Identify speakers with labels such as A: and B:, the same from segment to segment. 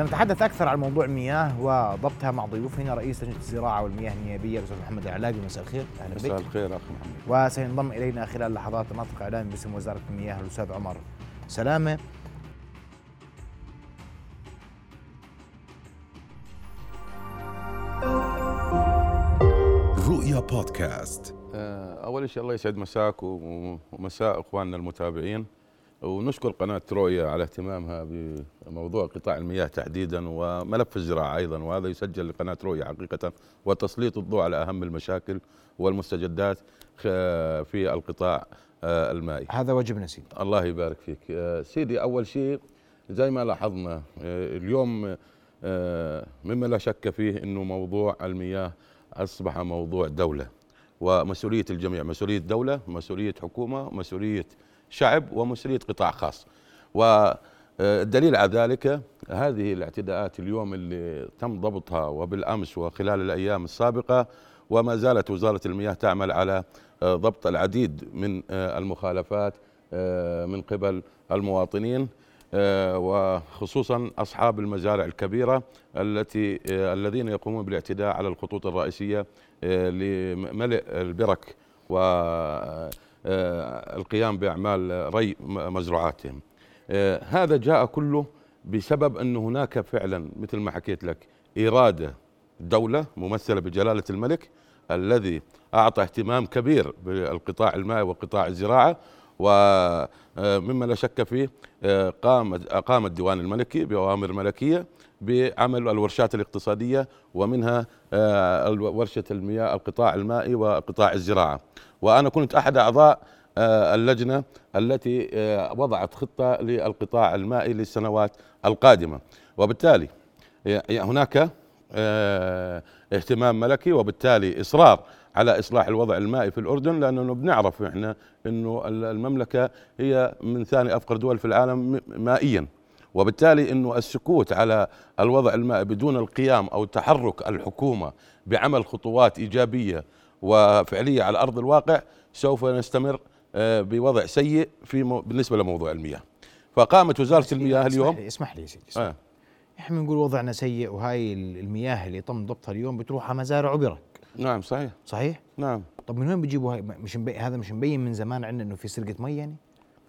A: سنتحدث أكثر عن موضوع المياه وضبطها مع ضيوفنا رئيس لجنة الزراعة والمياه النيابية الأستاذ محمد العلاقي مساء الخير. أهلا
B: مساء
A: بك
B: الخير اخ محمد.
A: وسينضم إلينا خلال لحظات ناطق اعلامي باسم وزارة المياه الأستاذ عمر سلامة.
C: رؤيا بودكاست.
B: آه، أول شيء الله يسعد مساك ومساء إخواننا المتابعين. ونشكر قناة رؤيا على اهتمامها بموضوع قطاع المياه تحديدا وملف الزراعة أيضا وهذا يسجل لقناة رؤيا حقيقة وتسليط الضوء على أهم المشاكل والمستجدات في القطاع آه، المائي.
A: هذا واجبنا سيدي.
B: الله يبارك فيك. آه، سيدي أول شيء زي ما لاحظنا آه، اليوم مما لا شك فيه إنه موضوع المياه أصبح موضوع دولة ومسؤولية الجميع مسؤولية دولة مسؤولية حكومة مسؤولية شعب ومسؤوليه قطاع خاص. والدليل على ذلك هذه الاعتداءات اليوم اللي تم ضبطها وبالأمس وخلال الأيام السابقة وما زالت وزارة المياه تعمل على آه، ضبط العديد من آه، المخالفات آه، من قبل المواطنين وخصوصا أصحاب المزارع الكبيرة التي الذين يقومون بالاعتداء على الخطوط الرئيسية آه، لملء البرك. والقيام بأعمال ري مزروعاتهم. آه، هذا جاء كله بسبب أن هناك فعلا مثل ما حكيت لك إرادة دولة ممثلة بجلالة الملك الذي أعطى اهتمام كبير بالقطاع المائي وقطاع الزراعة ومما لا شك فيه آه، قام قام الديوان الملكي بأوامر ملكية بعمل الورشات الاقتصادية ومنها آه، ورشة المياه القطاع المائي وقطاع الزراعة. وأنا كنت أحد أعضاء آه، اللجنة التي آه، وضعت خطة للقطاع المائي للسنوات القادمة. وبالتالي هناك اهتمام ملكي وبالتالي إصرار على إصلاح الوضع المائي في الأردن لأنه بنعرف إحنا إنه ال- المملكة هي من ثاني أفقر دول في العالم مائيا. وبالتالي إنه السكوت على الوضع المائي بدون القيام أو تحرك الحكومة بعمل خطوات إيجابية وفعلية على أرض الواقع سوف نستمر آه، بوضع سيء في بالنسبة لموضوع المياه. فقامت وزارة المياه
A: اسمح
B: اليوم؟
A: لي اسمح لي سيدي اسمح.
B: آه.
A: إحنا بنقول وضعنا سيء وهاي ال- المياه اللي تم ضبطها اليوم بتروح على مزارع وبرك.
B: نعم صحيح.
A: صحيح؟
B: نعم.
A: طب من وين بيجيبوا هاي؟ مش مبي... هذا مش مبين من زمان عندنا إنه في سرقه مي يعني؟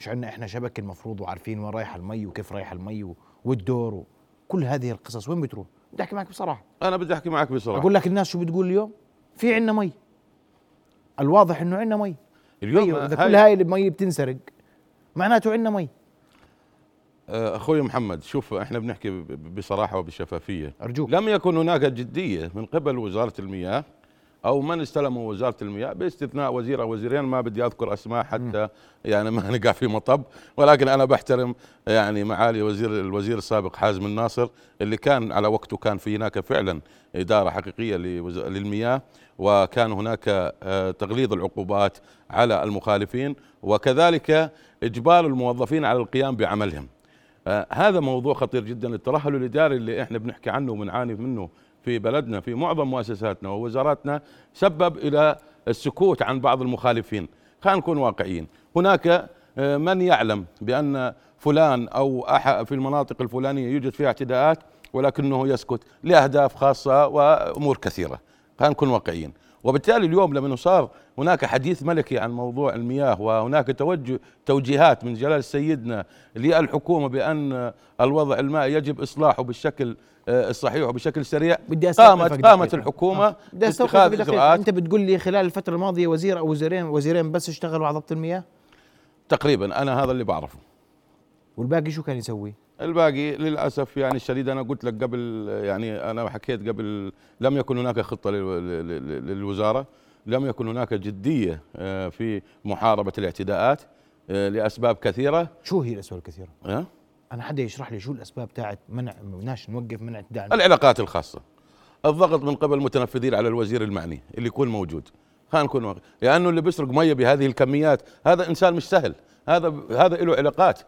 A: مش عندنا إحنا شبكة المفروض وعارفين وين رايح المي وكيف رايح المي والدور وكل هذه القصص. وين بتروح؟ بدي أحكي معك بصراحة.
B: أنا بدي أحكي معك بصراحة.
A: أقول لك الناس شو بتقول اليوم؟ في عندنا مي. الواضح إنه عندنا مي.
B: اليوم
A: أيوه إذا
B: هاي-
A: كل هاي المي بتنسرق معناته عندنا مي.
B: آه، أخوي محمد شوف إحنا بنحكي بصراحة وبشفافية.
A: أرجوك.
B: لم يكن هناك جدية من قبل وزارة المياه أو من استلموا وزارة المياه باستثناء وزير أو وزيرين ما بدي أذكر أسماء حتى يعني ما نقع في مطب ولكن أنا بحترم يعني معالي وزير الوزير السابق حازم الناصر اللي كان على وقته كان في هناك فعلا إدارة حقيقية للمياه وكان هناك آه، تغليظ العقوبات على المخالفين وكذلك إجبار الموظفين على القيام بعملهم. آه، هذا موضوع خطير جدا الترهل الإداري اللي إحنا بنحكي عنه وبنعاني منه في بلدنا في معظم مؤسساتنا ووزاراتنا سبب إلى السكوت عن بعض المخالفين. خلينا نكون واقعيين. هناك آه، من يعلم بأن فلان أو في المناطق الفلانية يوجد فيها اعتداءات ولكنه يسكت لأهداف خاصة وأمور كثيرة. خلينا نكون واقعيين. وبالتالي اليوم لما صار هناك حديث ملكي عن موضوع المياه وهناك توجه توجيهات من جلال سيدنا للحكومة بأن الوضع المائي يجب إصلاحه بالشكل الصحيح وبشكل سريع
A: بدي
B: قامت. قامت الحكومة
A: آه.
B: باتخاذ
A: بدقيقة
B: إجراءات
A: أنت بتقول لي خلال الفترة الماضية وزير أو وزيرين وزيرين بس اشتغلوا على ضبط المياه
B: تقريبا أنا هذا اللي بعرفه
A: والباقي شو كان يسوي؟
B: الباقي للأسف يعني الشديد أنا قلت لك قبل يعني أنا حكيت قبل لم يكن هناك خطة لل- لل- للوزارة لم يكن هناك جدية آه، في محاربة الاعتداءات آه، لأسباب كثيرة
A: شو هي الأسباب الكثيرة؟
B: آه،
A: أنا حدا يشرح لي شو الأسباب تاعت منع مناش نوقف منع اعتداء
B: العلاقات الخاصة. الضغط من قبل المتنفذين على الوزير المعني اللي يكون موجود. خلينا نكون واقع. لأنه اللي بيسرق مية بهذه الكميات هذا إنسان مش سهل. هذا هذا له علاقات.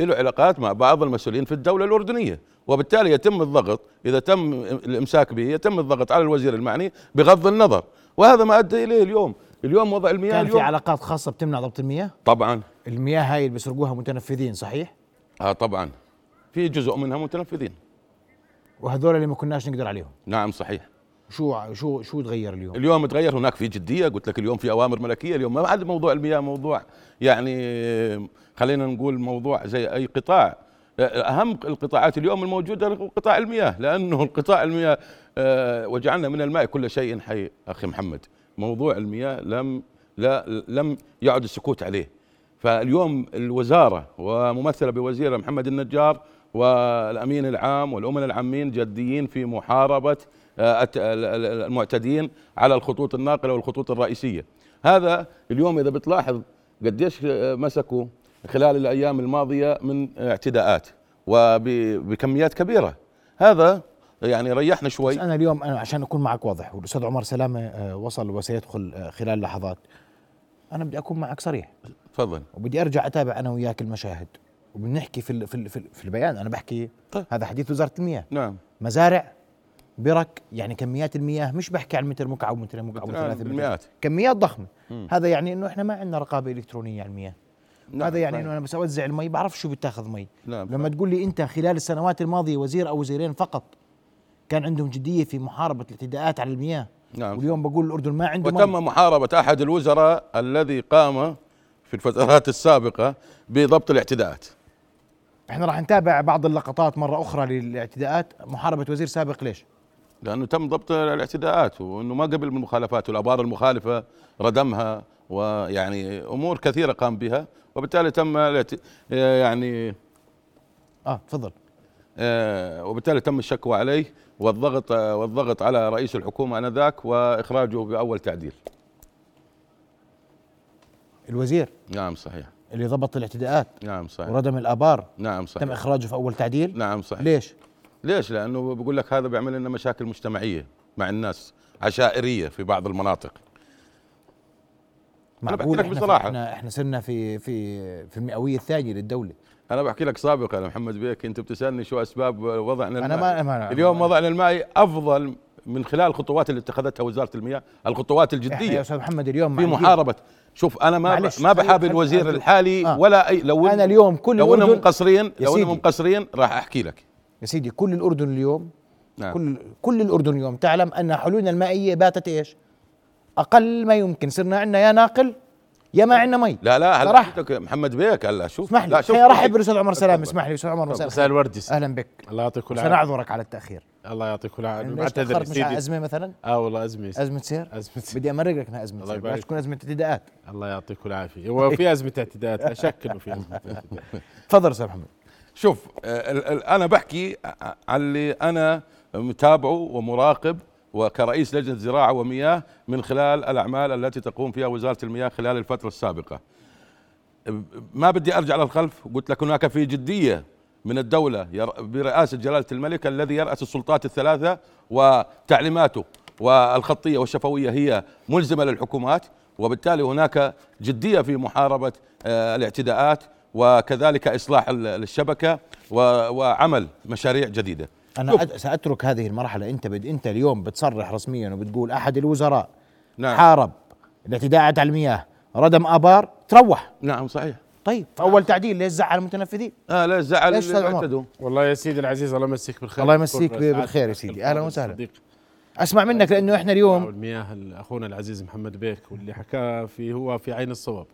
B: له علاقات مع بعض المسؤولين في الدولة الأردنية. وبالتالي يتم الضغط إذا تم الإمساك به يتم الضغط على الوزير المعني بغض النظر. وهذا ما أدى إليه اليوم. اليوم وضع المياه
A: كان في
B: اليوم
A: علاقات خاصة بتمنع ضبط المياه؟
B: طبعا.
A: المياه هاي اللي بيسرقوها متنفذين صحيح؟
B: آه طبعا. في جزء منها متنفذين.
A: وهذول اللي ما كناش نقدر عليهم.
B: نعم صحيح.
A: شو شو شو تغير اليوم؟
B: اليوم تغير. هناك في جدية. قلت لك اليوم في أوامر ملكية. اليوم ما عاد موضوع المياه موضوع يعني خلينا نقول موضوع زي أي قطاع. أهم القطاعات اليوم الموجودة قطاع المياه لأنه القطاع المياه آه، وجعلنا من الماء كل شيء حي. أخي محمد موضوع المياه لم لا لم يعد السكوت عليه. فاليوم الوزارة وممثلة بوزير محمد النجار والأمين العام والامناء العامين جديين في محاربة آه، المعتدين على الخطوط الناقلة والخطوط الرئيسية. هذا اليوم إذا بتلاحظ قديش مسكوا خلال الأيام الماضية من اعتداءات وبكميات كبيرة. هذا يعني ريحنا شوي.
A: أنا اليوم أنا عشان أكون معك واضح والأستاذ عمر سلامة آه، وصل وسيدخل آه، خلال لحظات. أنا بدي أكون معك صريح.
B: تفضل.
A: وبدي أرجع أتابع أنا وياك المشاهد. وبنحكي في في في البيان. أنا بحكي طيب. هذا حديث وزارة المياه.
B: نعم.
A: مزارع برك يعني كميات المياه. مش بحكي عن متر مكعب ومتر مكعب
B: وثلاثة بالمئات
A: كميات ضخمة. مم. هذا يعني إنه إحنا ما عندنا رقابة إلكترونية على المياه. نعم هذا يعني إنه أنا بس اوزع المي بعرف شو بتاخذ مي. نعم لما تقول لي أنت خلال السنوات الماضية وزير أو وزيرين فقط كان عندهم جدية في محاربة الاعتداءات على المياه.
B: نعم.
A: واليوم بقول الأردن ما عنده
B: وتم مي. محاربة أحد الوزراء الذي قام في الفترات السابقة بضبط الاعتداءات.
A: إحنا راح نتابع بعض اللقطات مرة أخرى للاعتداءات. محاربة وزير سابق ليش؟
B: لأنه تم ضبط الاعتداءات وإنه ما قبل من المخالفات والابار المخالفة ردمها ويعني أمور كثيرة قام بها وبالتالي تم يعني
A: آه تفضل.
B: آه وبالتالي تم الشكوى عليه والضغط والضغط على رئيس الحكومة آنذاك وإخراجه بأول تعديل.
A: الوزير.
B: نعم صحيح.
A: اللي ضبط الاعتداءات.
B: نعم صحيح.
A: وردم الآبار.
B: نعم صحيح.
A: تم إخراجه في أول تعديل.
B: نعم صحيح.
A: ليش؟
B: ليش؟ لأنه بقول لك هذا بيعمل لنا مشاكل مجتمعية مع الناس عشائرية في بعض المناطق.
A: معقول؟ أنا بصراحة. إحنا إحنا صرنا في في في المئوية الثانية للدولة.
B: أنا بحكي لك سابقا محمد بيك أنت بتسألني شو أسباب وضعنا
A: المائي. أنا ما
B: اليوم وضعنا المائي أفضل من خلال الخطوات اللي اتخذتها وزارة المياه الخطوات الجدية
A: يا أستاذ محمد اليوم
B: في محاربة. شوف أنا ما ما بحاب الوزير الحالي آه. ولا اي
A: لو أنا اليوم كل
B: لو إنهم مقصرين لو إنهم مقصرين راح أحكي لك.
A: يا سيدي كل الأردن اليوم نعم. كل كل الأردن اليوم تعلم أن حلولنا المائية باتت إيش؟ أقل ما يمكن. صرنا عندنا يا ناقل يا ما عندنا مي.
B: لا لا هلا محمد بيك. هلا شوف.
A: اسمح لي.
B: شوف.
A: رحب بالاستاذ عمر سلام اسمح لي أستاذ عمر
C: مساء الورد
A: أهلا بك.
C: الله يعطيك العافية.
A: سنعذرك على التأخير.
C: الله يعطيك العافية.
A: بعتذر سيدي. أزمة مثلا؟
C: آه والله أزمة.
A: أزمة سير
C: أزمة سير
A: بدي امرق لك إنها أزمة سير بلاش تكون أزمة اعتداءات
C: الله يعطيك العافية. هو في أزمة اعتداءات لا شك إنه في أزمة اعتداءات.
A: تفضل أستاذ محمد.
B: شوف أنا بحكي على اللي أنا متابعه ومراقب وكرئيس لجنة زراعة ومياه من خلال الأعمال التي تقوم فيها وزارة المياه خلال الفترة السابقة. ما بدي أرجع للخلف قلت لك هناك في جدية من الدولة برئاسة جلالة الملك الذي يرأس السلطات الثلاثة وتعليماته والخطية والشفوية هي ملزمة للحكومات وبالتالي هناك جدية في محاربة آه، الاعتداءات وكذلك إصلاح الشبكة وعمل مشاريع جديدة
A: أنا شوف. سأترك هذه المرحلة أنت بد أنت اليوم بتصرح رسميا وبتقول أحد الوزراء نعم. حارب الاعتداءات على المياه ردم آبار تروح
B: نعم صحيح
A: طيب. أول تعديل ليش زعل المتنفذين؟
B: آه ليش زعل ليش
C: اللي والله يا سيدي العزيز الله يمسيك بالخير.
A: الله يمسيك بالخير يا سيدي. أهلا وسهلا. أسمع منك لأنه إحنا اليوم
C: المياه اخونا العزيز محمد بيك واللي حكاه في هو في عين الصواب.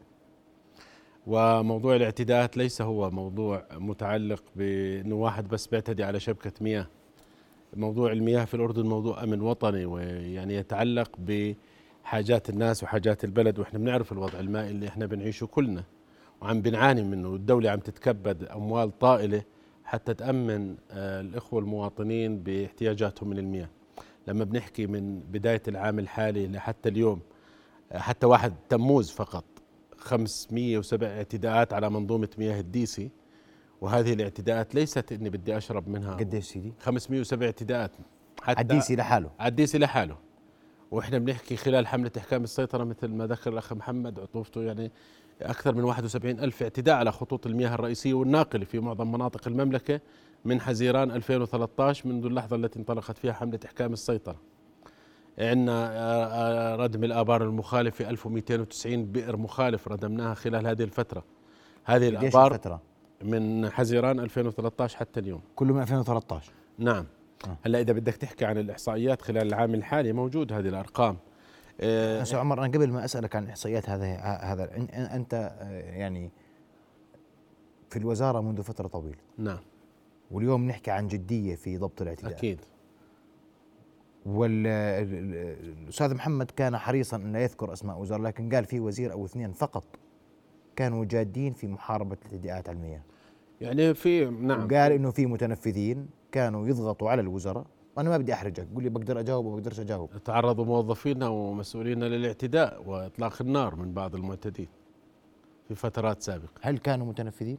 C: وموضوع الاعتداءات ليس هو موضوع متعلق بأنه واحد بس بيعتدي على شبكة مياه. موضوع المياه في الأردن موضوع أمن وطني ويعني يتعلق بحاجات الناس وحاجات البلد وإحنا بنعرف الوضع المائي اللي إحنا بنعيشه كلنا. وعم بنعاني منه الدولة عم تتكبد أموال طائلة حتى تأمن آه، الإخوة المواطنين باحتياجاتهم من المياه. لما بنحكي من بداية العام الحالي لحتى اليوم آه، حتى واحد تموز فقط 507 اعتداءات على منظومة مياه الديسي وهذه الاعتداءات ليست إني بدي أشرب منها
A: قديش سيدي؟
C: 507 اعتداءات.
A: حتى الديسي لحاله؟
C: الديسي لحاله. وإحنا بنحكي خلال حملة إحكام السيطرة مثل ما ذكر الأخ محمد عطوفته يعني أكثر من 71 ألف اعتداء على خطوط المياه الرئيسية والناقلة في معظم مناطق المملكة من حزيران 2013 منذ اللحظة التي انطلقت فيها حملة إحكام السيطرة. عندنا آه، آه، ردم الآبار المخالفة 1290 بئر مخالف ردمناها خلال هذه الفترة. هذه الآبار الفترة؟ من حزيران 2013 حتى اليوم.
A: كله من 2013
C: نعم. هلا إذا بدك تحكي عن الإحصائيات خلال العام الحالي موجود هذه الأرقام.
A: أه عمر أنا قبل ما أسألك عن إحصائيات هذا هذا أنت آه، يعني في الوزارة منذ فترة طويلة.
C: نعم.
A: واليوم نحكي عن جدية في ضبط الاعتداء.
C: أكيد.
A: والاستاذ محمد كان حريصا انه يذكر أسماء وزراء لكن قال في وزير أو اثنين فقط كانوا جادين في محاربة الاعتداءات على المياه
C: يعني في نعم.
A: قال إنه في متنفذين كانوا يضغطوا على الوزراء وأنا ما بدي أحرجك قول لي بقدر أجاوب وبقدرش أجاوب.
C: تعرضوا موظفين ومسؤولين للاعتداء وإطلاق النار من بعض المعتدين في فترات سابقة.
A: هل كانوا متنفذين؟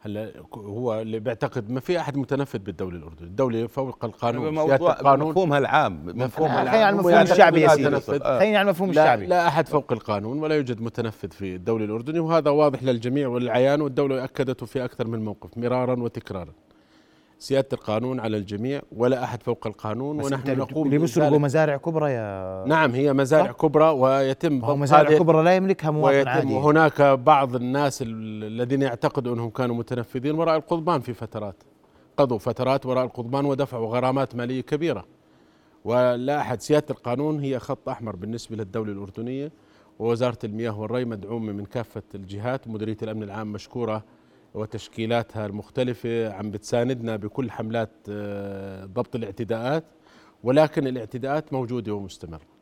C: هلا هو اللي بيعتقد ما في أحد متنفذ بالدولة الأردنية، الدولة فوق القانون
B: موضوع القانون. مفهومها العام
A: مفهومها العام خلينا على المفهوم الشعبي يا سيدي. خلينا على المفهوم الشعبي.
C: لا أحد فوق القانون ولا يوجد متنفذ في الدولة الأردنية وهذا واضح للجميع والعيان والدولة أكدته في أكثر من موقف مرارا وتكرارا. سيادة القانون على الجميع ولا أحد فوق القانون
A: ونحن نقوم بيسرقوا مزارع كبرى يا
C: نعم هي مزارع صح؟ كبرى ويتم
A: هو مزارع كبرى لا يملكها مواطن عادي
C: وهناك بعض الناس الذين يعتقدوا أنهم كانوا متنفذين وراء القضبان في فترات قضوا فترات وراء القضبان ودفعوا غرامات مالية كبيرة ولا أحد سيادة القانون هي خط أحمر بالنسبة للدولة الأردنية ووزارة المياه والري مدعومه من كافة الجهات مديرية الأمن العام مشكورة وتشكيلاتها المختلفة عم بتساندنا بكل حملات آه، ضبط الاعتداءات ولكن الاعتداءات موجودة ومستمرة.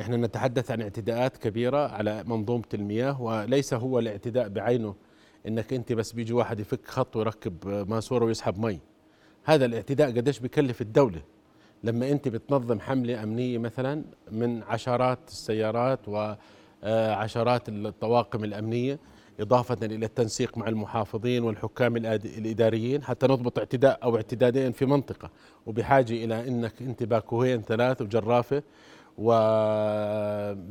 C: إحنا نتحدث عن اعتداءات كبيرة على منظومة المياه وليس هو الاعتداء بعينه إنك أنت بس بيجي واحد يفك خط ويركب ماسورة ويسحب مي. هذا الاعتداء قديش بكلف الدولة. لما أنت بتنظم حملة أمنية مثلا من عشرات السيارات وعشرات الطواقم الأمنية إضافة إلى التنسيق مع المحافظين والحكام الإداريين حتى نضبط اعتداء أو اعتدادين في منطقة. وبحاجة إلى أنك أنت باكوهين ثلاث وجرافة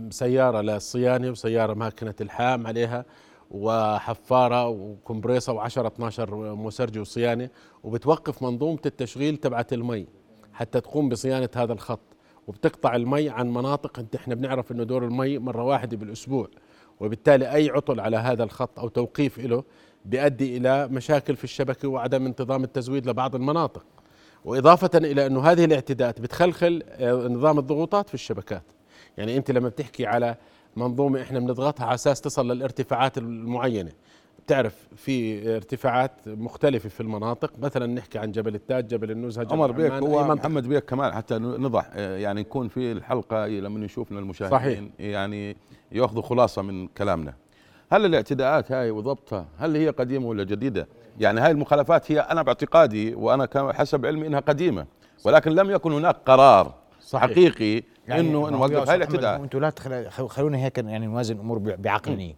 C: وسيارة للصيانة وسيارة ماكنة الحام عليها وحفارة وكمبريسة و10 12 مسرجة وصيانة. وبتوقف منظومة التشغيل تبعت المي حتى تقوم بصيانة هذا الخط. وبتقطع المي عن مناطق. إنت إحنا بنعرف إنه دور المي مرة واحدة بالأسبوع. وبالتالي أي عطل على هذا الخط أو توقيف له بيؤدي إلى مشاكل في الشبكة وعدم انتظام التزويد لبعض المناطق. وإضافة إلى أنه هذه الاعتداءات بتخلخل آه، نظام الضغوطات في الشبكات. يعني أنت لما بتحكي على منظومة إحنا بنضغطها على أساس تصل للارتفاعات المعينة بتعرف في ارتفاعات مختلفة في المناطق. مثلا نحكي عن جبل التاج جبل النزهة جبل
B: عمر بيك هو محمد بيك كمان حتى نضح آه، يعني يكون في الحلقة لما نشوفنا المشاهدين صحيح. يعني يأخذوا خلاصة من كلامنا. هل الاعتداءات هاي وضبطها هل هي قديمة ولا جديدة؟ يعني هاي المخالفات هي أنا باعتقادي وأنا حسب علمي إنها قديمة ولكن لم يكن هناك قرار صحيح. حقيقي يعني إنه نوقف هاي الاعتداءات
A: أنتم لا خلونا هيك يعني نوازن الأمور بعقلانية.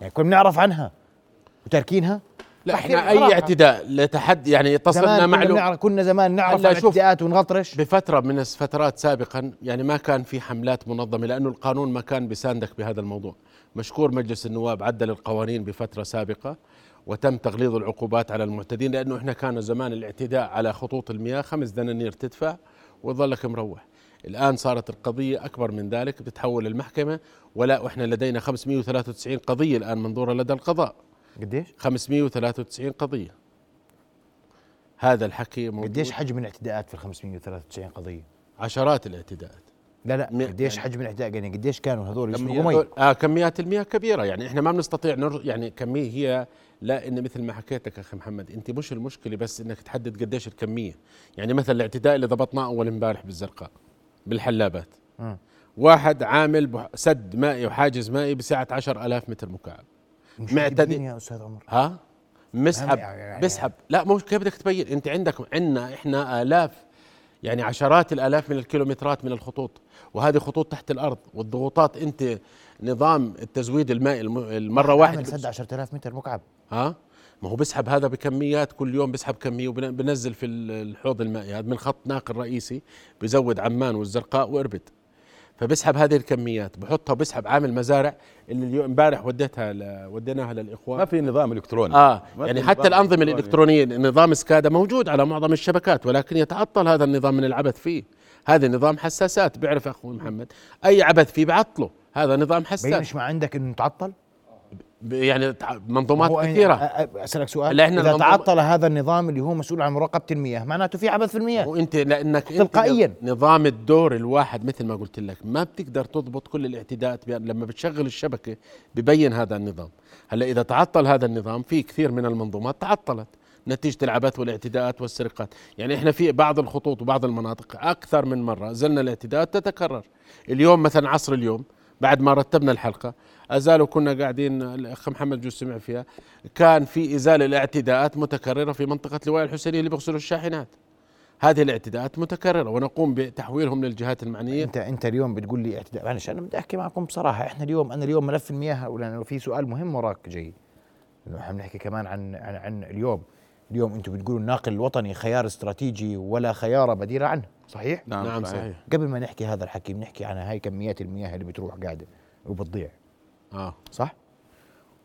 A: يعني كنا بنعرف عنها. وتاركينها
C: لا إحنا أي اعتداء لتحدي يعني اتصلنا معلومه
A: كنا زمان نعرف الاعتداءات ونغطرش.
C: بفترة من الفترات سابقا يعني ما كان في حملات منظمة لأنه القانون ما كان بيساندك بهذا الموضوع. مشكور مجلس النواب عدل القوانين بفترة سابقة وتم تغليظ العقوبات على المعتدين لأنه إحنا كان زمان الاعتداء على خطوط المياه خمس دنانير تدفع وظلك مروح. الآن صارت القضية أكبر من ذلك بتتحول المحكمة ولا وإحنا لدينا 593 قضية الآن منظورة لدى القضاء.
A: قديش؟
C: 593 قضية. هذا الحكي
A: موجود. قديش حجم الاعتداءات في ال 593 قضية؟
C: عشرات الاعتداءات.
A: لا لا قديش يعني. حجم الاعتداء؟ يعني قديش كانوا هذول يسرقوا مي؟
C: آه كميات المياه كبيرة. يعني إحنا ما بنستطيع نر يعني كمية هي لا إن مثل ما حكيت لك أخي محمد أنت مش المشكلة بس إنك تحدد قديش الكمية. يعني مثلا الاعتداء اللي ضبطناه أول إمبارح بالزرقاء بالحلابات. م. واحد عامل سد مائي وحاجز مائي بسعة 10000 متر مكعب.
A: معتدي يا أستاذ عمر.
C: ها؟ مسحب يعني بسحب لا مو كيف بدك تبين. انت عندك عندنا إحنا آلاف يعني عشرات الآلاف من الكيلومترات من الخطوط. وهذه خطوط تحت الأرض. والضغوطات أنت نظام التزويد المائي المرة واحدة
A: سد 10000 متر مكعب.
C: ها؟ ما هو بسحب هذا بكميات كل يوم بسحب كمية وبنزل في الحوض المائي. هذا من خط ناقل رئيسي بزود عمان والزرقاء وأربد. فبسحب هذه الكميات بحطها وبسحب عامل مزارع اللي اليوم امبارح وديتها ل... وديناها للإخوان.
B: ما في نظام إلكتروني.
C: آه يعني حتى الأنظمة الإلكترونية نظام سكادا موجود على معظم الشبكات ولكن يتعطل هذا النظام من العبث فيه. هذا نظام حساسات بيعرف أخوي محمد أي عبث فيه بعطله. هذا نظام حساس.
A: مش ما عندك إنه تعطل؟
C: يعني منظومات كثيرة.
A: أسألك سؤال. إحنا إذا تعطل هذا النظام اللي هو مسؤول عن مراقبة المياه معناته في عبث في المياه.
C: وانت لأنك
A: تلقائيا.
C: انت نظام الدور الواحد مثل ما قلت لك ما بتقدر تضبط كل الاعتداءات لما بتشغل الشبكة ببين هذا النظام. هلأ إذا تعطل هذا النظام في كثير من المنظومات تعطلت نتيجة العبث والاعتداءات والسرقات. يعني إحنا في بعض الخطوط وبعض المناطق أكثر من مرة زلنا الاعتداءات تتكرر. اليوم مثلا عصر اليوم بعد ما رتبنا الحلقة أزالوا كنا قاعدين الأخ محمد جو سمع فيها. كان في إزالة الاعتداءات متكررة في منطقة لواء الحسينية اللي بيغسلوا الشاحنات. هذه الاعتداءات متكررة ونقوم بتحويلهم للجهات المعنية.
A: أنت أنت اليوم بتقول لي اعتداء. معلش أنا بدي أحكي معكم بصراحة. إحنا اليوم أنا اليوم ملف المياه ولأنه في سؤال مهم وراك جاي. إحنا بنحكي كمان عن عن, عن اليوم. اليوم أنتم بتقولوا الناقل الوطني خيار استراتيجي ولا خيار بديل عنه. صحيح؟
C: نعم, نعم صحيح. صحيح.
A: قبل ما نحكي هذا الحكي بنحكي عن هاي كميات المياه اللي بتروح قاعدة وبتضيع.
C: آه.
A: صح؟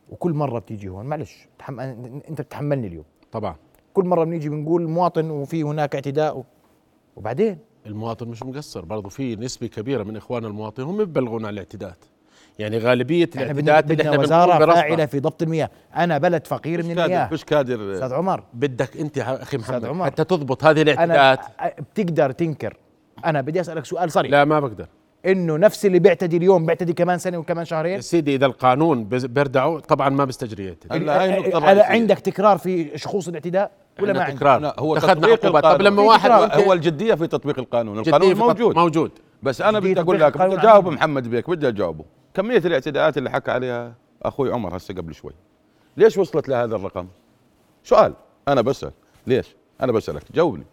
A: وكل مرة بتيجي هون معلش تحم... أنت بتحملني اليوم.
C: طبعا.
A: كل مرة بنيجي بنقول مواطن وفي هناك اعتداء و... وبعدين؟
C: المواطن مش مقصر برضه في نسبة كبيرة من اخواننا المواطنين هم ببلغون عن الاعتداءات. يعني غالبية الاعتداءات
A: اللي إحنا وزارة فاعلة في ضبط المياه. أنا بلد فقير من المياه.
B: مش كادر
A: أستاذ عمر.
C: بدك أنت أخي محمد عمر. حتى تضبط هذه الاعتداءات.
A: بتقدر تنكر. أنا بدي أسألك سؤال صريح
C: لا ما بقدر.
A: إنه نفس اللي بيعتدي اليوم بيعتدي كمان سنة وكمان شهرين؟
C: سيدي إذا القانون بيردعه طبعا ما بيستجري
A: هلا عندك تكرار في شخوص الاعتداء ولا ما
C: تكرار. لا
B: هو تطبيق القانون طب لما واحد هو الجدية في تطبيق القانون. القانون موجود.
C: موجود.
B: بس أنا بدي أقول لك بدي اجاوب محمد بيك بدي أجاوبه. كمية الاعتداءات اللي حكى عليها أخوي عمر هسه قبل شوي. ليش وصلت لهذا الرقم؟ سؤال. أنا بسأل. ليش؟ أنا بسألك جاوبني.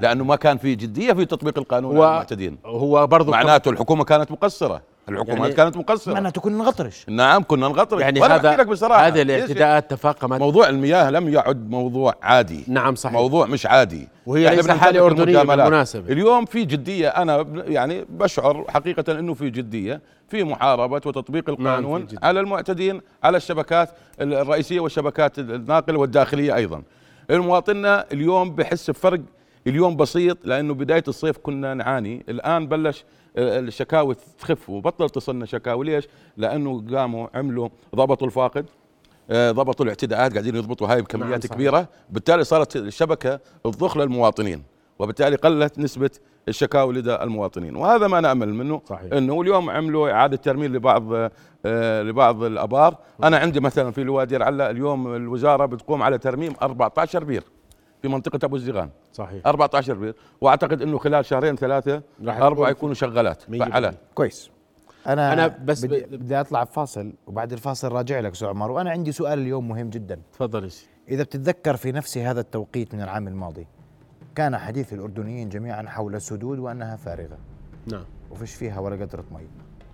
B: لأنه ما كان في جدية في تطبيق القانون على المعتدين.
C: هو برضه
B: معناته الحكومة كانت مقصرة. الحكومات يعني كانت مقصرة.
A: معناته كنا نغطرش.
B: نعم كنا نغطرش.
C: يعني هذا لك بصراحة. هذه الاعتداءات تفاقمت.
B: موضوع المياه لم يعد موضوع عادي.
C: نعم صحيح.
B: موضوع مش عادي.
C: وهي ليس حالة اردنيه بالمناسبة.
B: اليوم في جدية. أنا يعني بشعر حقيقة إنه في جدية. في محاربة وتطبيق نعم، القانون نعم على المعتدين على الشبكات الرئيسية والشبكات الناقلة والداخلية أيضا. المواطننا اليوم بحس بفرق اليوم بسيط لأنه بداية الصيف كنا نعاني. الآن بلش آه، الشكاوي تخف وبطل تصلنا شكاوي. ليش؟ لأنه قاموا عملوا ضبطوا الفاقد آه، ضبطوا الاعتداءات قاعدين يضبطوا هاي بكميات نعم كبيرة. بالتالي صارت الشبكة تضخ للمواطنين وبالتالي قلت نسبة الشكاوي لدى المواطنين. وهذا ما نأمل منه
C: صحيح.
B: إنه اليوم عملوا إعادة ترميم لبعض آه لبعض الأبار. أنا عندي مثلا في الوادي العلا اليوم الوزارة بتقوم على ترميم 14 بير. في منطقة أبو الزغان.
C: صحيح.
B: 14 بيت. وأعتقد إنه خلال شهرين ثلاثة أربعة يكونوا شغالات. فعالات
A: كويس. أنا أنا بس بدي, بدي أطلع فاصل وبعد الفاصل راجع لك سؤال عمر. وأنا عندي سؤال اليوم مهم جدا.
C: تفضل
A: إذا بتتذكر في نفس هذا التوقيت من العام الماضي كان حديث الأردنيين جميعا حول السدود وأنها فارغة.
C: نعم.
A: وفيش فيها ولا قطرة مي.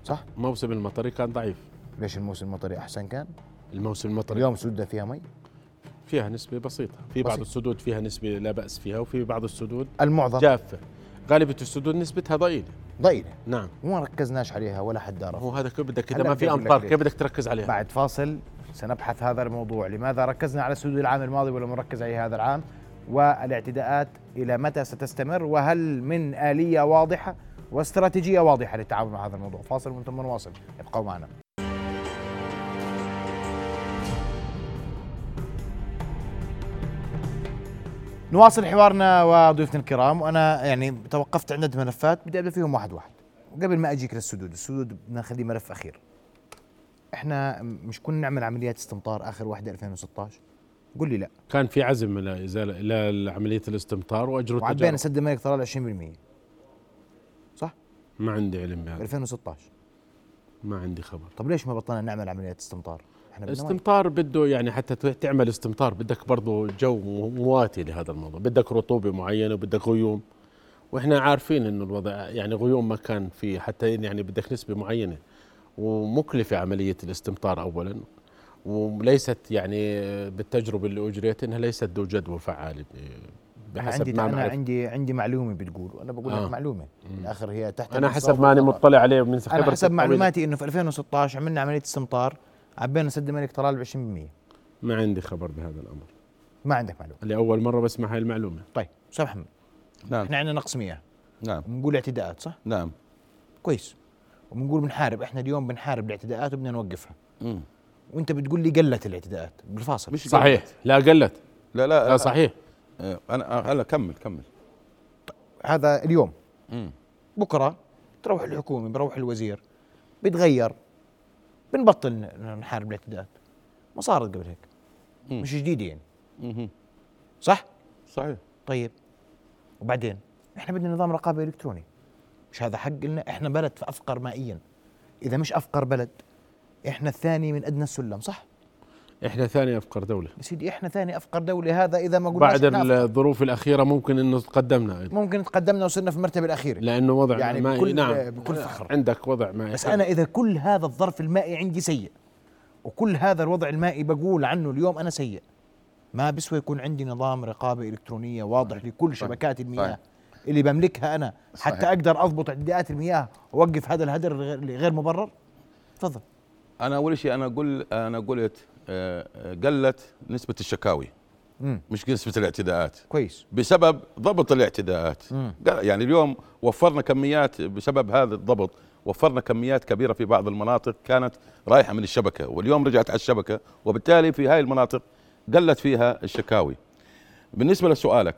A: صح؟
C: موسم المطري كان ضعيف.
A: ليش الموسم المطري أحسن كان؟
C: الموسم المطري.
A: اليوم سدة فيها مي؟
C: فيها نسبة بسيطة. في بعض السدود فيها نسبة لا بأس فيها وفي بعض السدود
A: المعظم.
C: جافة. غالبية السدود نسبتها ضئيلة.
A: ضئيلة.
C: نعم.
A: وما ركزناش عليها ولا حد عرف.
C: هو هذا كيف بدك إذا ما في أمطار كيف بدك تركز عليها؟
A: بعد فاصل سنبحث هذا الموضوع. لماذا ركزنا على السدود العام الماضي ولم نركز عليه هذا العام؟ والاعتداءات إلى متى ستستمر؟ وهل من آلية واضحة واستراتيجية واضحة للتعامل مع هذا الموضوع؟ فاصل وأنتم نواصل. ابقوا معنا. نواصل حوارنا وضيوفنا الكرام. وأنا يعني توقفت عند ملفات بدي أبدأ فيهم واحد واحد. قبل ما أجيك للسدود السدود بدنا نخليه ملف أخير. إحنا مش كنا نعمل عمليات استمطار آخر واحدة 2016 قول لي لا.
C: كان في عزم لازاله لعملية الاستمطار واجروا
A: وعبينا سد الملك طلال 20% صح؟
C: ما عندي علم
A: بهذا. 2016
C: ما عندي خبر.
A: طب ليش ما بطلنا نعمل عمليات استمطار؟
C: إحنا استمطار بده يعني حتى تعمل استمطار بدك برضه جو مواتي لهذا الموضوع. بدك رطوبة معينة وبدك غيوم. وإحنا عارفين إنه الوضع يعني غيوم ما كان في حتى يعني بدك نسبة معينة. ومكلفة عملية الاستمطار اولا. وليست يعني بالتجربة اللي أجريت إنها ليست ذو جدوى فعال
A: بحسب عندي ما أنا عندي عندي معلومة بتقول وأنا بقول آه. لك معلومه بالاخر هي تحت
C: أنا حسب ما أنا مطلع عليه من
A: أنا حسب معلوماتي إنه في 2016 عملنا عملية استمطار. عبينا سد الملك طلال ب 20%
C: ما عندي خبر بهذا الأمر.
A: ما عندك معلومة.
C: لاول مرة بسمع هاي المعلومة.
A: طيب أستاذ محمد. نعم. إحنا عندنا نقص مياه.
B: نعم.
A: بنقول اعتداءات صح؟
B: نعم.
A: كويس. وبنقول بنحارب إحنا اليوم بنحارب الاعتداءات وبدنا نوقفها.
B: امم
A: وأنت بتقول لي قلت الاعتداءات بالفاصل.
C: مش صحيح. لا قلت.
B: لا لا,
C: لا صحيح.
B: آه، أنا هلا كمل كمل.
A: هذا اليوم. مم. بكرة تروح الحكومة بروح الوزير بيتغير. بنبطل نحارب الاعتداءات ما صارت قبل هيك. مم. مش جديده يعني. مم. صح؟
B: صحيح.
A: طيب. وبعدين إحنا بدنا نظام رقابه إلكتروني. مش هذا حق لنا إحنا بلد افقر مائيا. إذا مش أفقر بلد إحنا الثاني من أدنى السلم صح؟
C: إحنا ثاني أفقر دولة.
A: يا سيدي إحنا ثاني أفقر دولة. هذا إذا ما
C: قلنا بعد الظروف الأخيرة ممكن إنه تقدمنا
A: أيضا. ممكن تقدمنا وصرنا في المرتبة الأخيرة.
C: لأنه وضع
A: يعني
C: مائي
A: بكل
C: نعم.
A: بكل فخر.
C: عندك وضع مائي.
A: بس أنا إذا كل هذا الظرف المائي عندي سيء وكل هذا الوضع المائي بقول عنه اليوم أنا سيء ما بسوى يكون عندي نظام رقابة إلكترونية واضح لكل شبكات المياه اللي بملكها أنا. حتى صحيح. أقدر أضبط اعتداءات المياه وأوقف هذا الهدر غير مبرر؟ تفضل.
B: أنا أول شيء أنا أقول أنا قلت قلت نسبة الشكاوي مم. مش نسبة الاعتداءات.
A: كويس.
B: بسبب ضبط الاعتداءات. مم. يعني اليوم وفرنا كميات بسبب هذا الضبط وفرنا كميات كبيرة في بعض المناطق كانت رايحة من الشبكة واليوم رجعت على الشبكة وبالتالي في هاي المناطق قلت فيها الشكاوي. بالنسبة لسؤالك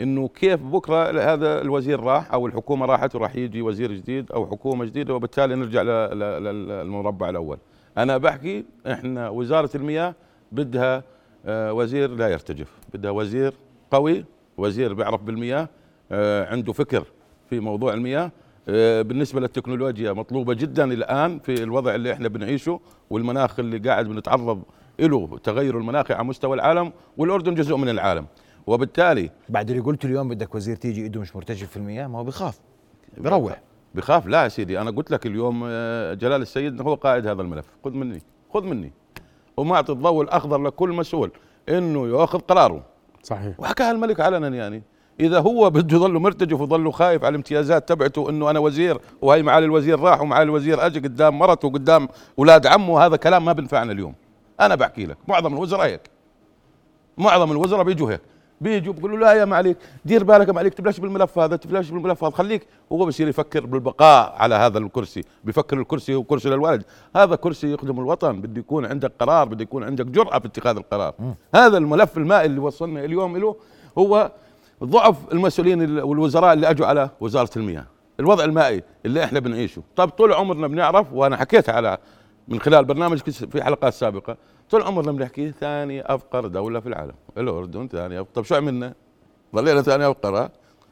B: إنه كيف بكرة هذا الوزير راح أو الحكومة راحت وراح يجي وزير جديد أو حكومة جديدة وبالتالي نرجع للمربع الأول؟ أنا بحكي إحنا وزارة المياه بدها آه، وزير لا يرتجف بدها وزير قوي وزير بيعرف بالمياه آه، عنده فكر في موضوع المياه. آه، بالنسبة للتكنولوجيا مطلوبة جدا الآن في الوضع اللي إحنا بنعيشه والمناخ اللي قاعد بنتعرض له تغير المناخي على مستوى العالم والأردن جزء من العالم. وبالتالي
A: بعد اللي قلت اليوم بدك وزير تيجي ايده مش مرتجف في المياه ما هو بيخاف بروح.
B: بخاف. لا يا سيدي أنا قلت لك اليوم آه، جلال السيد هو قائد هذا الملف. خذ مني خذ مني. ومعطي الضوء الأخضر لكل مسؤول. إنه يأخذ قراره.
C: صحيح.
B: وحكاها الملك علنا يعني. إذا هو بده يضل مرتجف ويضل خايف على الامتيازات تبعته إنه أنا وزير وهي معالي الوزير راح ومعالي الوزير اجى قدام مرته وقدام أولاد عمه هذا كلام ما بنفعنا اليوم. أنا بحكي لك معظم الوزراء هيك. معظم الوزراء بيجوا هيك. بيجوا بيقولوا لا يا معليك دير بالك يا معليك تبلاش بالملف هذا تبلاش بالملف هذا. خليك هو بصير يفكر بالبقاء على هذا الكرسي بيفكر الكرسي هو كرسي للولد هذا كرسي يخدم الوطن بده يكون عندك قرار بده يكون عندك جرأة في اتخاذ القرار. م. هذا الملف المائي اللي وصلنا اليوم له هو ضعف المسؤولين والوزراء اللي أجوا على وزارة المياه. الوضع المائي اللي إحنا بنعيشه. طب طول عمرنا بنعرف وأنا حكيت على من خلال برنامج في حلقات سابقة طول عمرنا بنحكي ثاني أفقر دولة في العالم. الاردن ثاني أفقر. طيب شو عملنا؟ ظلينا ثاني أفقر. ها؟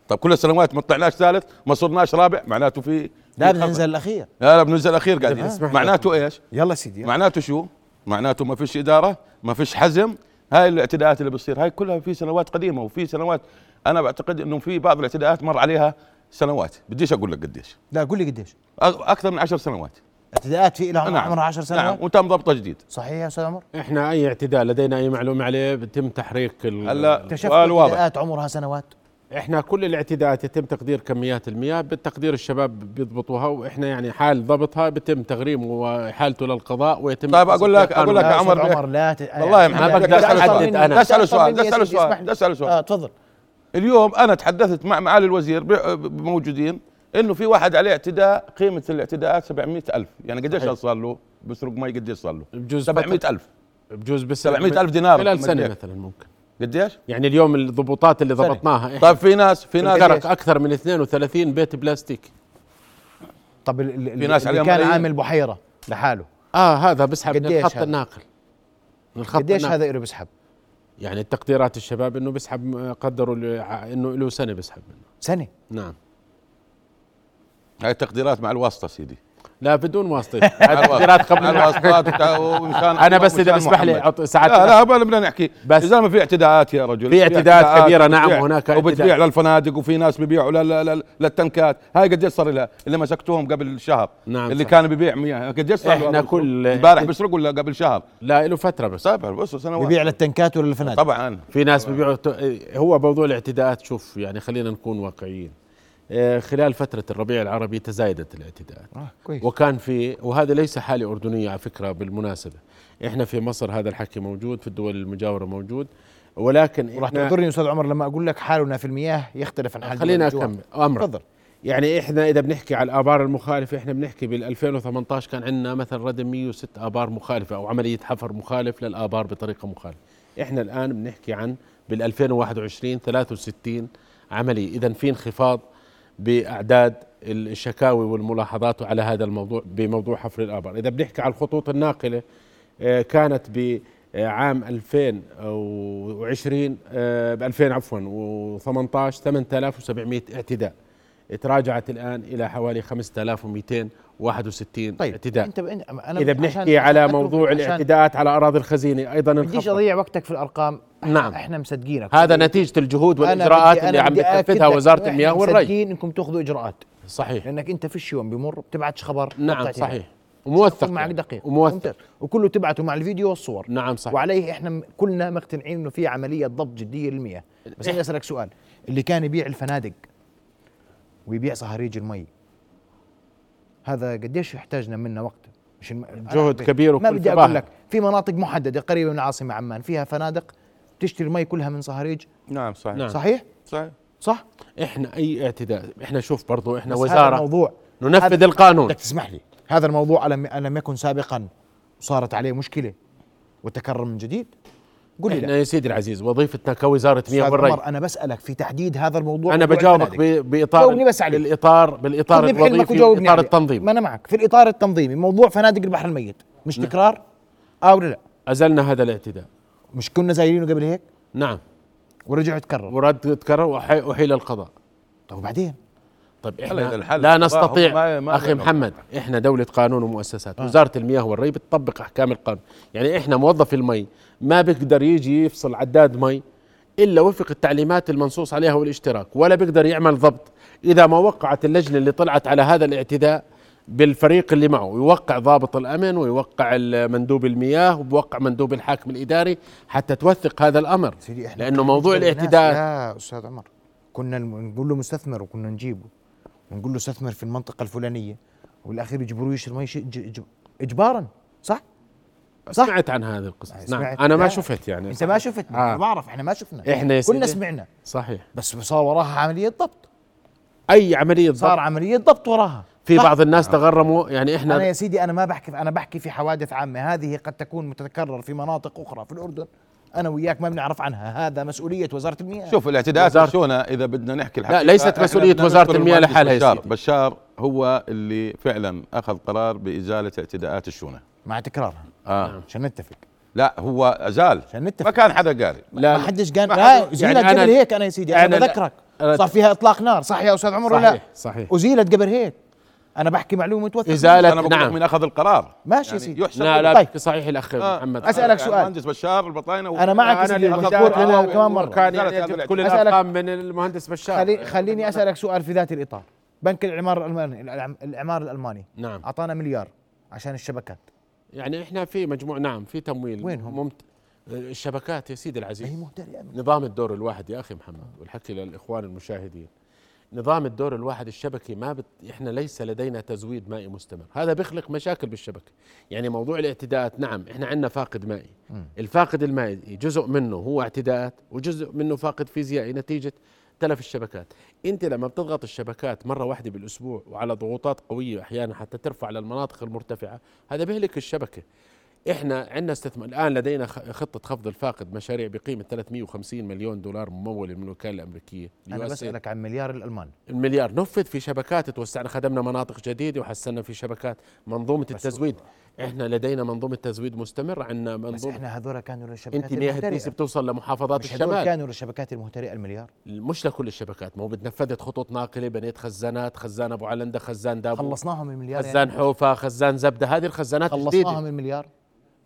B: طيب كل السنوات ما طلعناش ثالث ما صرناش رابع معناته في
A: لا بننزل الأخير.
B: لا لا بننزل الأخير قاعدين. معناته إيش؟
A: يلا سيدي.
B: معناته شو؟ معناته ما فيش إدارة ما فيش حزم. هاي الاعتداءات اللي بتصير. هاي كلها في سنوات قديمة وفي سنوات. أنا بعتقد إنه في بعض الاعتداءات مر عليها سنوات. بديش أقول لك قديش.
A: لا قول لي قديش.
B: أكثر من عشر سنوات.
A: اعتداءات في لها نعم. عمرها 10 سنوات؟
B: نعم. وتم ضبطه جديد.
A: صحيح يا أستاذ عمر؟
C: إحنا أي اعتداء لدينا أي معلومة عليه بيتم تحريك
A: هلا اكتشفت اعتداءات عمرها سنوات.
C: إحنا كل الاعتداءات يتم تقدير كميات المياه بالتقدير الشباب بيضبطوها وإحنا يعني حال ضبطها بيتم تغريمه وحالته للقضاء ويتم
B: طيب أقول لك أقول لك يا عمر
A: عمر لا
B: ت... والله ما بقدر احدد أنا اساله سؤال. اساله سؤال اساله سؤال
A: آه تفضل.
B: اليوم أنا تحدثت مع معالي الوزير موجودين إنه في واحد عليه اعتداء قيمة الاعتداءات 700 ألف. يعني قديش صار له؟ بسرق مي قديش صار له؟
C: بجوز
B: 700 ألف.
C: بجوز بس
B: 700 ألف دينار
C: خلال سنة مثلا ممكن.
B: قديش؟
C: يعني اليوم الضبوطات اللي ضبطناها
B: طيب في ناس في ناس
C: أكثر من 32 بيت بلاستيك.
A: طب في ناس اللي كان عامل بحيرة لحاله.
C: آه هذا بسحب من الخط هذا؟ الناقل.
A: من الخط قديش هذا له بسحب؟
C: يعني التقديرات الشباب إنه بسحب قدروا إنه له سنة بسحب منه.
A: سنة؟
C: نعم.
B: هاي التقديرات مع الواسطة سيدي.
C: لا بدون واسطة. تقديرات قبل الواسطات أنا بس إذا بسمح لي
B: ساعات لا لا بدنا نحكي. بس إذا ما في اعتداءات يا رجل.
C: في اعتداءات كبيره نعم هناك
B: وبتبيع للفنادق وفي ناس بيبيعوا للتنكات. هاي قد صار لها؟ اللي مسكتوهم قبل شهر
C: نعم
B: اللي كان ببيع مياه قد صار
C: إحنا كل
B: امبارح بيسرقوا ولا قبل شهر؟
C: لا له فترة بس.
B: طيب بص سنوات.
A: ببيع للتنكات ولا للفنادق؟
B: طبعا.
C: في ناس بيبيعوا. هو موضوع الاعتداءات شوف يعني خلينا نكون واقعيين. خلال فترة الربيع العربي تزايدت الاعتداءات.
A: آه كويس.
C: وكان في وهذا ليس حالة أردنية على فكرة بالمناسبة. إحنا في مصر هذا الحكي موجود في الدول المجاورة موجود. ولكن
A: راح تعذرني أستاذ عمر لما أقول لك حالنا في المياه يختلف عن حال
C: خلينا أكمل. أمر.
A: تفضل.
C: يعني إحنا إذا بنحكي على الآبار المخالفة إحنا بنحكي بال 2018 كان عندنا مثلا ردم 106 آبار مخالفة أو عملية حفر مخالف للآبار بطريقة مخالفة. إحنا الآن بنحكي عن بال 2021 63 عملية. اذا في انخفاض بأعداد الشكاوي والملاحظات على هذا الموضوع بموضوع حفر الآبار. إذا بنحكي على الخطوط الناقلة آه، كانت بعام 2020 ب 2000 عفوا و18 8700 اعتداء. تراجعت الآن إلى حوالي 5261 طيب اعتداء. انت أنا إذا بنحكي على موضوع الاعتداءات على أراضي الخزينة أيضا
A: بديش أضيع وقتك في الأرقام. نعم. إحنا مصدقينك.
C: هذا نتيجة الجهود والإجراءات اللي عم بتنفذها وزارة المياه والري.
A: مصدقين إنكم تأخذوا إجراءات.
C: صحيح.
A: لأنك أنت فيش يوم بمر بتبعتش خبر
C: نعم صحيح. وموثق
A: معك دقيق. وموثق. وكله تبعته مع الفيديو والصور.
C: نعم صحيح.
A: وعليه إحنا كلنا مقتنعين إنه في عملية ضبط جدية للمياه. بس أنا أسألك سؤال. اللي كان يبيع الفنادق ويبيع صهاريج المي هذا قديش يحتاجنا منا وقت.
C: مش الم... جهد كبير
A: ما بدي أقول لك في مناطق محددة قريبة من العاصمه عمان فيها فنادق تشتري المي كلها من صهاريج.
B: نعم صحيح.
A: نعم. صحيح؟
B: صحيح.
A: صح؟
C: إحنا أي اعتداء إحنا شوف برضو إحنا وزاره هذا
A: الموضوع.
C: ننفذ القانون.
A: بدك تسمح لي. هذا الموضوع لم يكن سابقا وصارت عليه مشكلة وتكرر من جديد؟
C: قول لي لا. يا سيدي العزيز وظيفتنا كوزارة مياه والري.
A: أنا بسألك في تحديد هذا الموضوع
C: أنا بجاوبك بإطار جاوبني بس عليك بالاطار بالإطار الوظيفي إطار التنظيمي
A: ما أنا معك. في الإطار التنظيمي موضوع فنادق البحر الميت مش نعم. تكرار؟ أو لا؟
C: أزلنا هذا الاعتداء.
A: مش كنا زايلينه قبل هيك؟
C: نعم.
A: ورجع يتكرر
C: ورد يتكرر وحيل القضاء.
A: طيب وبعدين؟
C: طيب إحنا لا نستطيع. ما ما أخي محمد إحنا دولة قانون ومؤسسات. آه. وزارة المياه والري بتطبق أحكام القانون. يعني إحنا موظف المي ما بيقدر يجي يفصل عداد مي إلا وفق التعليمات المنصوص عليها والاشتراك ولا بيقدر يعمل ضبط. إذا ما وقعت اللجنة اللي طلعت على هذا الاعتداء بالفريق اللي معه يوقع ضابط الأمن ويوقع مندوب المياه ويوقع مندوب الحاكم الإداري حتى توثق هذا الأمر. سيدي إحنا لأنه موضوع الاعتداء
A: يا أستاذ عمر كنا نقول له مستثمر وكنا نجيبه. ونقول له استثمر في المنطقة الفلانية والأخير يجبروه يشتري مي اجبارا صح؟
C: صح؟ سمعت عن هذه القصص نعم. أنا ما شفت يعني.
A: إنت ما شفت؟ آه. بعرف إحنا ما شفنا. إحنا كنا سمعنا.
C: صحيح.
A: بس صار وراها عملية ضبط.
C: أي عملية ضبط؟
A: صار عملية ضبط وراها.
C: في صح. بعض الناس تغرموا يعني إحنا
A: أنا يا سيدي أنا ما بحكي أنا بحكي في حوادث عامة. هذه قد تكون متكرر في مناطق أخرى في الأردن. أنا وياك ما بنعرف عنها. هذا مسؤولية وزارة المياه.
B: شوف الاعتداءات وزارة إذا بدنا نحكي
C: الحقيقة. لا ليست مسؤولية وزارة المياه لحالها
B: بشار. بشار هو اللي فعلا أخذ قرار بإزالة اعتداءات الشونة.
A: مع تكرارها
B: آه.
A: عشان نتفق.
B: لا هو أزال.
A: عشان نتفق.
B: ما كان حدا قال.
A: لا ما حدش قال لا ازيلت يعني قبل هيك أنا يا سيدي أنا بذكرك. صار فيها إطلاق نار. صح يا أستاذ عمر
C: ولا؟ لا صحيح.
A: ازيلت قبل هيك. أنا بحكي معلومة متوثقه
B: ازاله أنا نعم. من أخذ القرار.
A: ماشي يعني سيدي.
C: لا لا طيب. صحيح الاخ آه. محمد.
A: أسألك سؤال.
B: المهندس بشار البطاينه
A: أنا معك
C: أنا اللي أنا كمان مرة. كان يعني كل الأرقام من المهندس بشار.
A: خلي خليني أسألك سؤال في ذات الإطار. بنك الإعمار الألماني الإعمار الألماني.
C: نعم.
A: أعطانا مليار عشان الشبكات.
C: يعني إحنا في مجموع نعم في تمويل.
A: وينهم؟
C: ممت... الشبكات يا سيدي العزيز.
A: هي مهترئه
C: نظام الدور الواحد يا أخي محمد والحكي للإخوان المشاهدين. نظام الدور الواحد الشبكي ما بت... إحنا ليس لدينا تزويد مائي مستمر. هذا بيخلق مشاكل بالشبكه يعني موضوع الاعتداءات نعم إحنا عندنا فاقد مائي. م. الفاقد المائي جزء منه هو اعتداءات وجزء منه فاقد فيزيائي نتيجة تلف الشبكات. انت لما بتضغط الشبكات مرة واحدة بالأسبوع وعلى ضغوطات قوية أحيانا حتى ترفع للمناطق المرتفعة هذا بيهلك الشبكة. إحنا عندنا استثمار الآن لدينا خطة خفض الفاقد مشاريع بقيمة 350 مليون دولار ممولة من الوكالة الأمريكية
A: أنا بسألك عن مليار الألمان.
C: المليار. نفذ في شبكات توسعنا خدمنا مناطق جديدة وحسنا في شبكات. منظومة التزويد إحنا لدينا منظومة تزويد مستمر عندنا منظومة
A: بس إحنا هذول كانوا للشبكات
C: أنت مياه التيس بتوصل لمحافظات
A: مش
C: الشمال.
A: كانوا للشبكات المهترئه المليار.
C: مش لكل الشبكات ما هو نفذت خطوط ناقلة بنيت خزانات خزان أبو علندة خزان دابو
A: خلصناهم المليار
C: خزان يعني. حوفه خزان زبدة هذه الخزانات
A: خلصناهم المليار.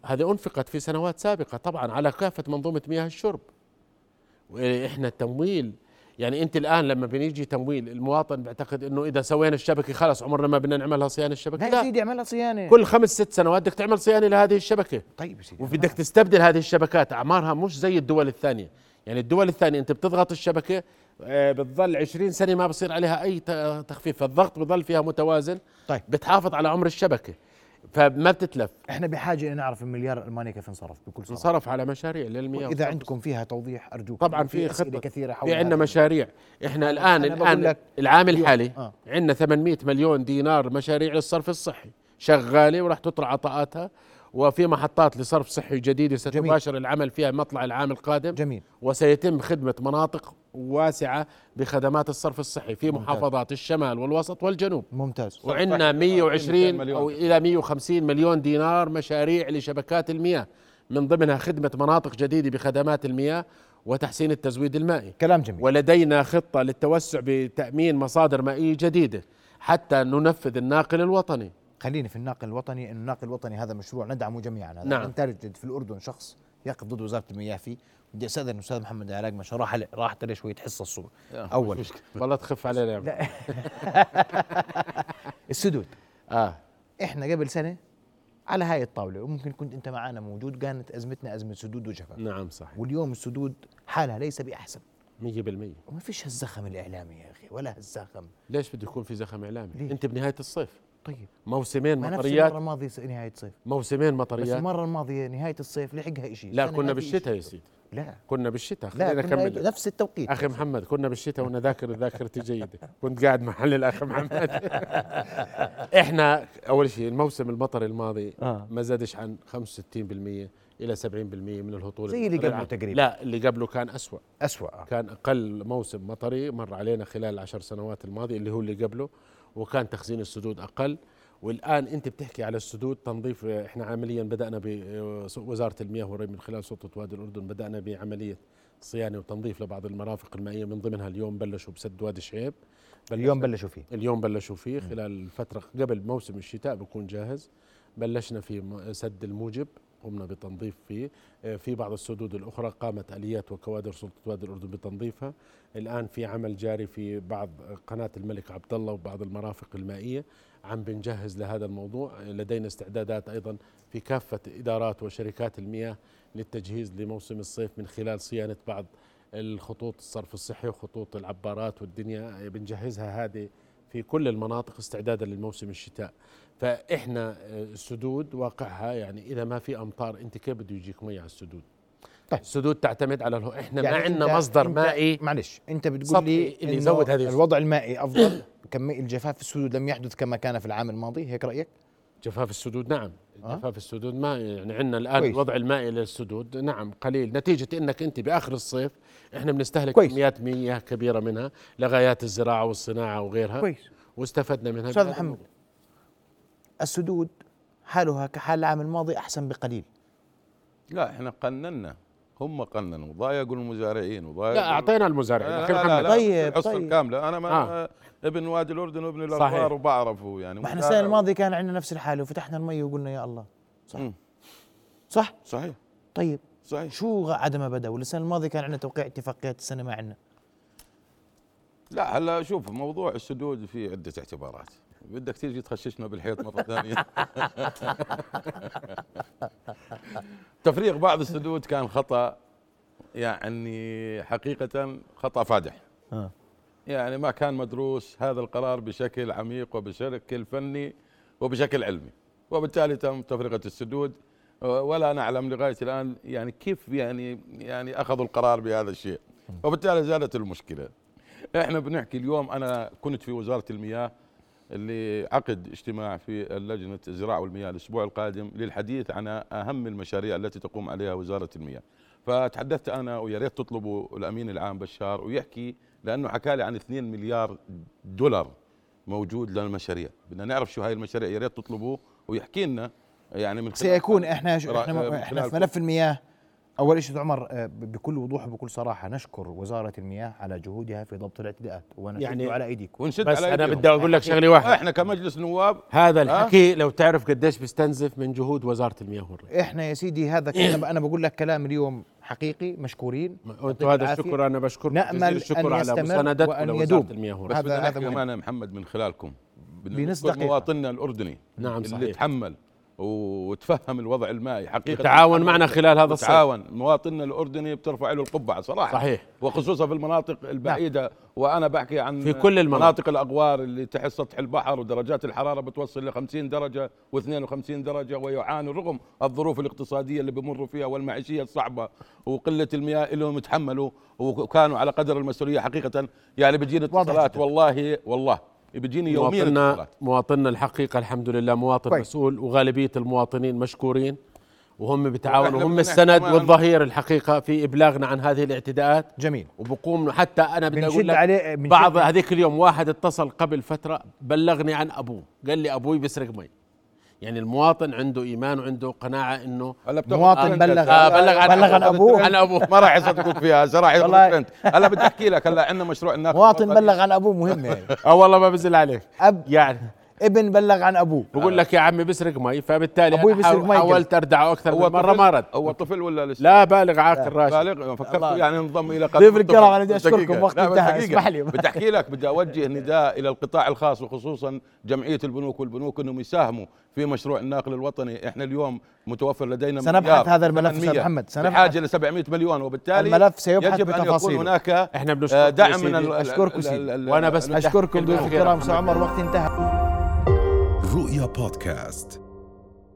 C: هذه أنفقت في سنوات سابقة طبعا على كافة منظومة مياه الشرب. وإحنا التمويل يعني أنت الآن لما بنيجي تمويل المواطن بيعتقد إنه إذا سوينا الشبكة خلص عمرنا ما بدنا نعملها صيانة الشبكة.
A: لا سيدي اعملها صيانة.
C: كل خمس ست سنوات بدك تعمل صيانة لهذه الشبكة.
A: طيب سيدي
C: وبدك تستبدل هذه الشبكات أعمارها مش زي الدول الثانية. يعني الدول الثانية أنت بتضغط الشبكة آه، بتظل 20 سنة ما بصير عليها أي تخفيف فالضغط بظل فيها متوازن.
A: طيب.
C: بتحافظ على عمر الشبكة. فما بتتلف.
A: إحنا بحاجة ان نعرف المليار الألماني كيف انصرف بكل صراحة.
C: انصرف على مشاريع للمياه
A: اذا عندكم فيها توضيح أرجوك.
C: طبعا في خطة.
A: كثيرة حول
C: في عندنا. مشاريع.
A: إحنا
C: الآن
A: الآن
C: العام الحالي
A: آه.
C: عندنا 800 مليون دينار مشاريع للصرف الصحي. شغالة وراح تطرح عطاءاتها. وفي محطات لصرف صحي جديده ستباشر العمل فيها مطلع العام القادم.
A: جميل.
C: وسيتم خدمة مناطق واسعة بخدمات الصرف الصحي في
A: ممتاز.
C: محافظات الشمال والوسط والجنوب.
A: ممتاز.
C: وعندنا 120
B: مليون.
C: أو إلى 150 مليون دينار مشاريع لشبكات المياه. من ضمنها خدمة مناطق جديدة بخدمات المياه وتحسين التزويد المائي.
A: كلام جميل.
C: ولدينا خطة للتوسع بتأمين مصادر مائية جديدة حتى ننفذ الناقل الوطني.
A: خليني في الناقل الوطني إنه الناقل الوطني هذا مشروع ندعمه جميعا. هذا
C: نعم.
A: انت تجد في الأردن شخص يقف ضد وزارة المياه فيه. بدي استاذن الأستاذ محمد علاق ما شاء الله راح راحت عليه شوية حصة الصبح. أول.
C: والله تخف علينا يا.
A: لا. السدود.
C: آه.
A: إحنا قبل سنة على هاي الطاولة وممكن كنت أنت معنا موجود كانت أزمتنا أزمة سدود وجفاف.
C: نعم صح
A: واليوم السدود حالها ليس بأحسن.
C: 100%
A: وما فيش هالزخم الإعلامي يا أخي ولا هالزخم
C: ليش بده يكون في زخم إعلامي؟
A: ليه؟
C: أنت بنهاية الصيف.
A: طيب.
C: موسمين مطريات.
A: المرة الماضية نهاية صيف
C: موسمين
A: بس
C: مطريات
A: المرة الماضية نهاية الصيف لحقها شيء
C: لا كنا بالشتاء يا سيدي.
A: لا.
C: كنا بالشتاء. خلينا نكمل.
A: نفس التوقيت.
C: أخي محمد كنا بالشتاء وأنا ذاكر ذاكرتي جيده كنت قاعد محل الأخ محمد. إحنا أول شيء الموسم المطري الماضي
A: آه.
C: ما زادش عن 65% إلى 70% من الهطول.
A: زي اللي قبله. تقريبا.
C: لا اللي قبله كان أسوأ.
A: أسوأ.
C: كان أقل موسم مطري مر علينا خلال العشر سنوات الماضية اللي هو اللي قبله. وكان تخزين السدود أقل. والآن أنت بتحكي على السدود تنظيف إحنا عمليا بدأنا بوزاره المياه والري من خلال سلطة وادي الأردن بدأنا بعملية صيانة وتنظيف لبعض المرافق المائية. من ضمنها اليوم بلشوا بسد وادي شعيب
A: اليوم بلشوا فيه.
C: اليوم بلشوا فيه خلال الفترة قبل موسم الشتاء بكون جاهز. بلشنا في سد الموجب قمنا بتنظيف فيه. آه، في بعض السدود الأخرى قامت آليات وكوادر سلطة وادي الأردن بتنظيفها. الآن في عمل جاري في بعض قناة الملك عبد الله وبعض المرافق المائية. عم بنجهز لهذا الموضوع. لدينا استعدادات أيضا في كافة إدارات وشركات المياه للتجهيز لموسم الصيف من خلال صيانة بعض الخطوط الصرف الصحي وخطوط العبارات والدنيا. بنجهزها هذه في كل المناطق استعدادا للموسم الشتاء. فإحنا آه، السدود واقعها يعني إذا ما في أمطار أنت كيف بده يجيك مي على السدود؟
A: طيب.
C: السدود تعتمد على الهو إحنا ما
A: يعني
C: عندنا
A: أنت-
C: مصدر
A: أنت
C: مائي.
A: معلش أنت بتقول لي
C: اللي يزود هذه
A: الوضع المائي أفضل كمية الجفاف في السدود لم يحدث كما كان في العام الماضي هيك رأيك؟
C: جفاف السدود نعم
A: آه.
C: جفاف السدود ما يعني عندنا الآن
A: كويس.
C: الوضع المائي للسدود نعم قليل نتيجة إنك أنت بآخر الصيف إحنا بنستهلك
A: كويس.
C: كميات مياه كبيرة منها لغايات الزراعة والصناعة وغيرها
A: كويس
C: واستفدنا منها أستاذ
A: محمد. السدود حالها كحال العام الماضي أحسن بقليل
B: لا إحنا قننا هم قننوا ضايقوا المزارعين وضايقوا
C: لا أعطينا المزارعين.
B: لا
C: أخي
B: لا
C: محمد.
B: لا
A: طيب،
B: الحصه
A: طيب.
B: الكامله أنا ما
C: آه.
B: ابن وادي الأردن وابن. الاخبار وبعرفه يعني.
A: ما إحنا السنة الماضيه كان عندنا نفس الحالة وفتحنا المي وقلنا يا الله. صح.
B: مم.
A: صح؟
B: صحيح.
A: طيب.
B: صحيح.
A: شو عدم بدأ؟ والسنة الماضية كان عندنا توقيع اتفاقيات السنة ما عندنا؟
B: لا هلا شوف موضوع السدود في عدة اعتبارات. بدك تيجي تخششنا بالحيط مرة ثانية. تفريغ بعض السدود كان خطأ يعني حقيقة خطأ فادح.
A: آه.
B: يعني ما كان مدروس هذا القرار بشكل عميق وبشكل فني وبشكل علمي. وبالتالي تم تفرقة السدود. ولا نعلم لغاية الآن يعني كيف يعني يعني أخذوا القرار بهذا الشيء. وبالتالي زادت المشكلة. إحنا بنحكي اليوم أنا كنت في وزارة المياه اللي عقد اجتماع في لجنة الزراعة والمياه الأسبوع القادم للحديث عن أهم المشاريع التي تقوم عليها وزارة المياه. فتحدثت أنا ويا ريت تطلبوا الأمين العام بشار ويحكي لأنه حكى لي عن 2 مليار دولار موجود للمشاريع. بدنا نعرف شو هاي المشاريع يا ريت تطلبوه ويحكي لنا يعني من
A: سيكون
B: إحنا
A: إحنا
B: إحنا
A: في ملف المياه. أول شيء عمر آه، بكل وضوح وبكل صراحة نشكر وزارة المياه على جهودها في ضبط الاعتداءات ونشد
C: يعني
A: على أيديكم
B: ونشد
C: بس
B: على
C: أنا
B: أيديهم.
C: بدي أقول لك شغلة واحدة
B: إحنا كمجلس نواب
C: هذا الحكي لو تعرف قديش بيستنزف من جهود وزارة المياه والري
A: إحنا يا سيدي هذا كلام أنا بقول لك كلام اليوم حقيقي مشكورين
C: وأنتم هذا الشكر أنا بشكركم
A: نأمل
C: الشكر على مساندتكم
A: يدوم.
C: المياه والري
B: بس
A: هذا-
B: بدنا
A: هذا.
B: كمان يا محمد من خلالكم بدنا
A: بنص
B: نذكر
A: دقيقة.
B: مواطننا الأردني
C: نعم
B: اللي
C: صحيح.
B: تحمل وتفهم الوضع المائي حقيقة.
C: تعاون معنا خلال هذا
B: الصيف. تعاون مواطننا الأردني بترفع له القبعة صراحة.
C: صحيح.
B: وخصوصا في المناطق البعيدة. نعم. وأنا بحكي عن
C: في كل المناطق.
B: مناطق الأغوار اللي تحت سطح البحر ودرجات الحرارة بتوصل ل 50 درجة و52 درجة ويعانوا رغم الظروف الاقتصادية اللي بمروا فيها والمعيشية الصعبة وقلة المياه لهم يتحملوا وكانوا على قدر المسؤولية حقيقة. يعني بتجيني اتصالات والله والله. بيجيني يوميا
C: مواطننا مواطننا الحقيقة الحمد لله مواطن كوي. مسؤول وغالبية المواطنين مشكورين وهم بتعاونوا وهم السند والظهير الحقيقة في إبلاغنا عن هذه الاعتداءات.
A: جميل.
C: وبقوم حتى أنا بدي أقول لك عليه بعض هذيك اليوم واحد اتصل قبل فترة بلغني عن أبوه قال لي أبوي بيسرق مي. يعني المواطن عنده إيمان وعنده قناعة إنه
A: مواطن بلغ
C: آه بلغ عن
A: بلغ عن ابوه
C: عن ابوه
B: ما راح يصدقوك فيها صراحة هلا بدي أحكي لك هلا عندنا مشروع
A: الناس مواطن بلغ عن أبوه مهم يعني.
C: آه والله ما بزل عليك.
A: اب يعني. ابن بلغ عن أبوه.
C: بقول لك يا عمي بسرق مي فبالتالي أبوي بسرق مي حاولت أردعه أكثر من مرة ما رد.
B: هو طفل ولا
C: لسه؟ لا بالغ عاقل راشد.
B: بالغ فكرت يعني انضم إلى
A: ضيف الكرام أنا بدي أشكركم وقت انتهى اسمح لي.
B: بدي أحكي لك بدي أوجه نداء إلى القطاع الخاص وخصوصا جمعية البنوك والبنوك إنهم يساهموا في مشروع الناقل الوطني. إحنا اليوم متوفر لدينا
A: سنبحث هذا الملف أستاذ محمد.
B: سنبحث. بحاجة ل 700 مليون وبالتالي
A: الملف سيبحث
B: يجب أن يكون هناك
C: إحنا بنشكر
B: دعم من
A: أشكركم وأنا بس أشكركم ضيوف الكرام عمر وقت انتهى.
D: رؤيا بودكاست.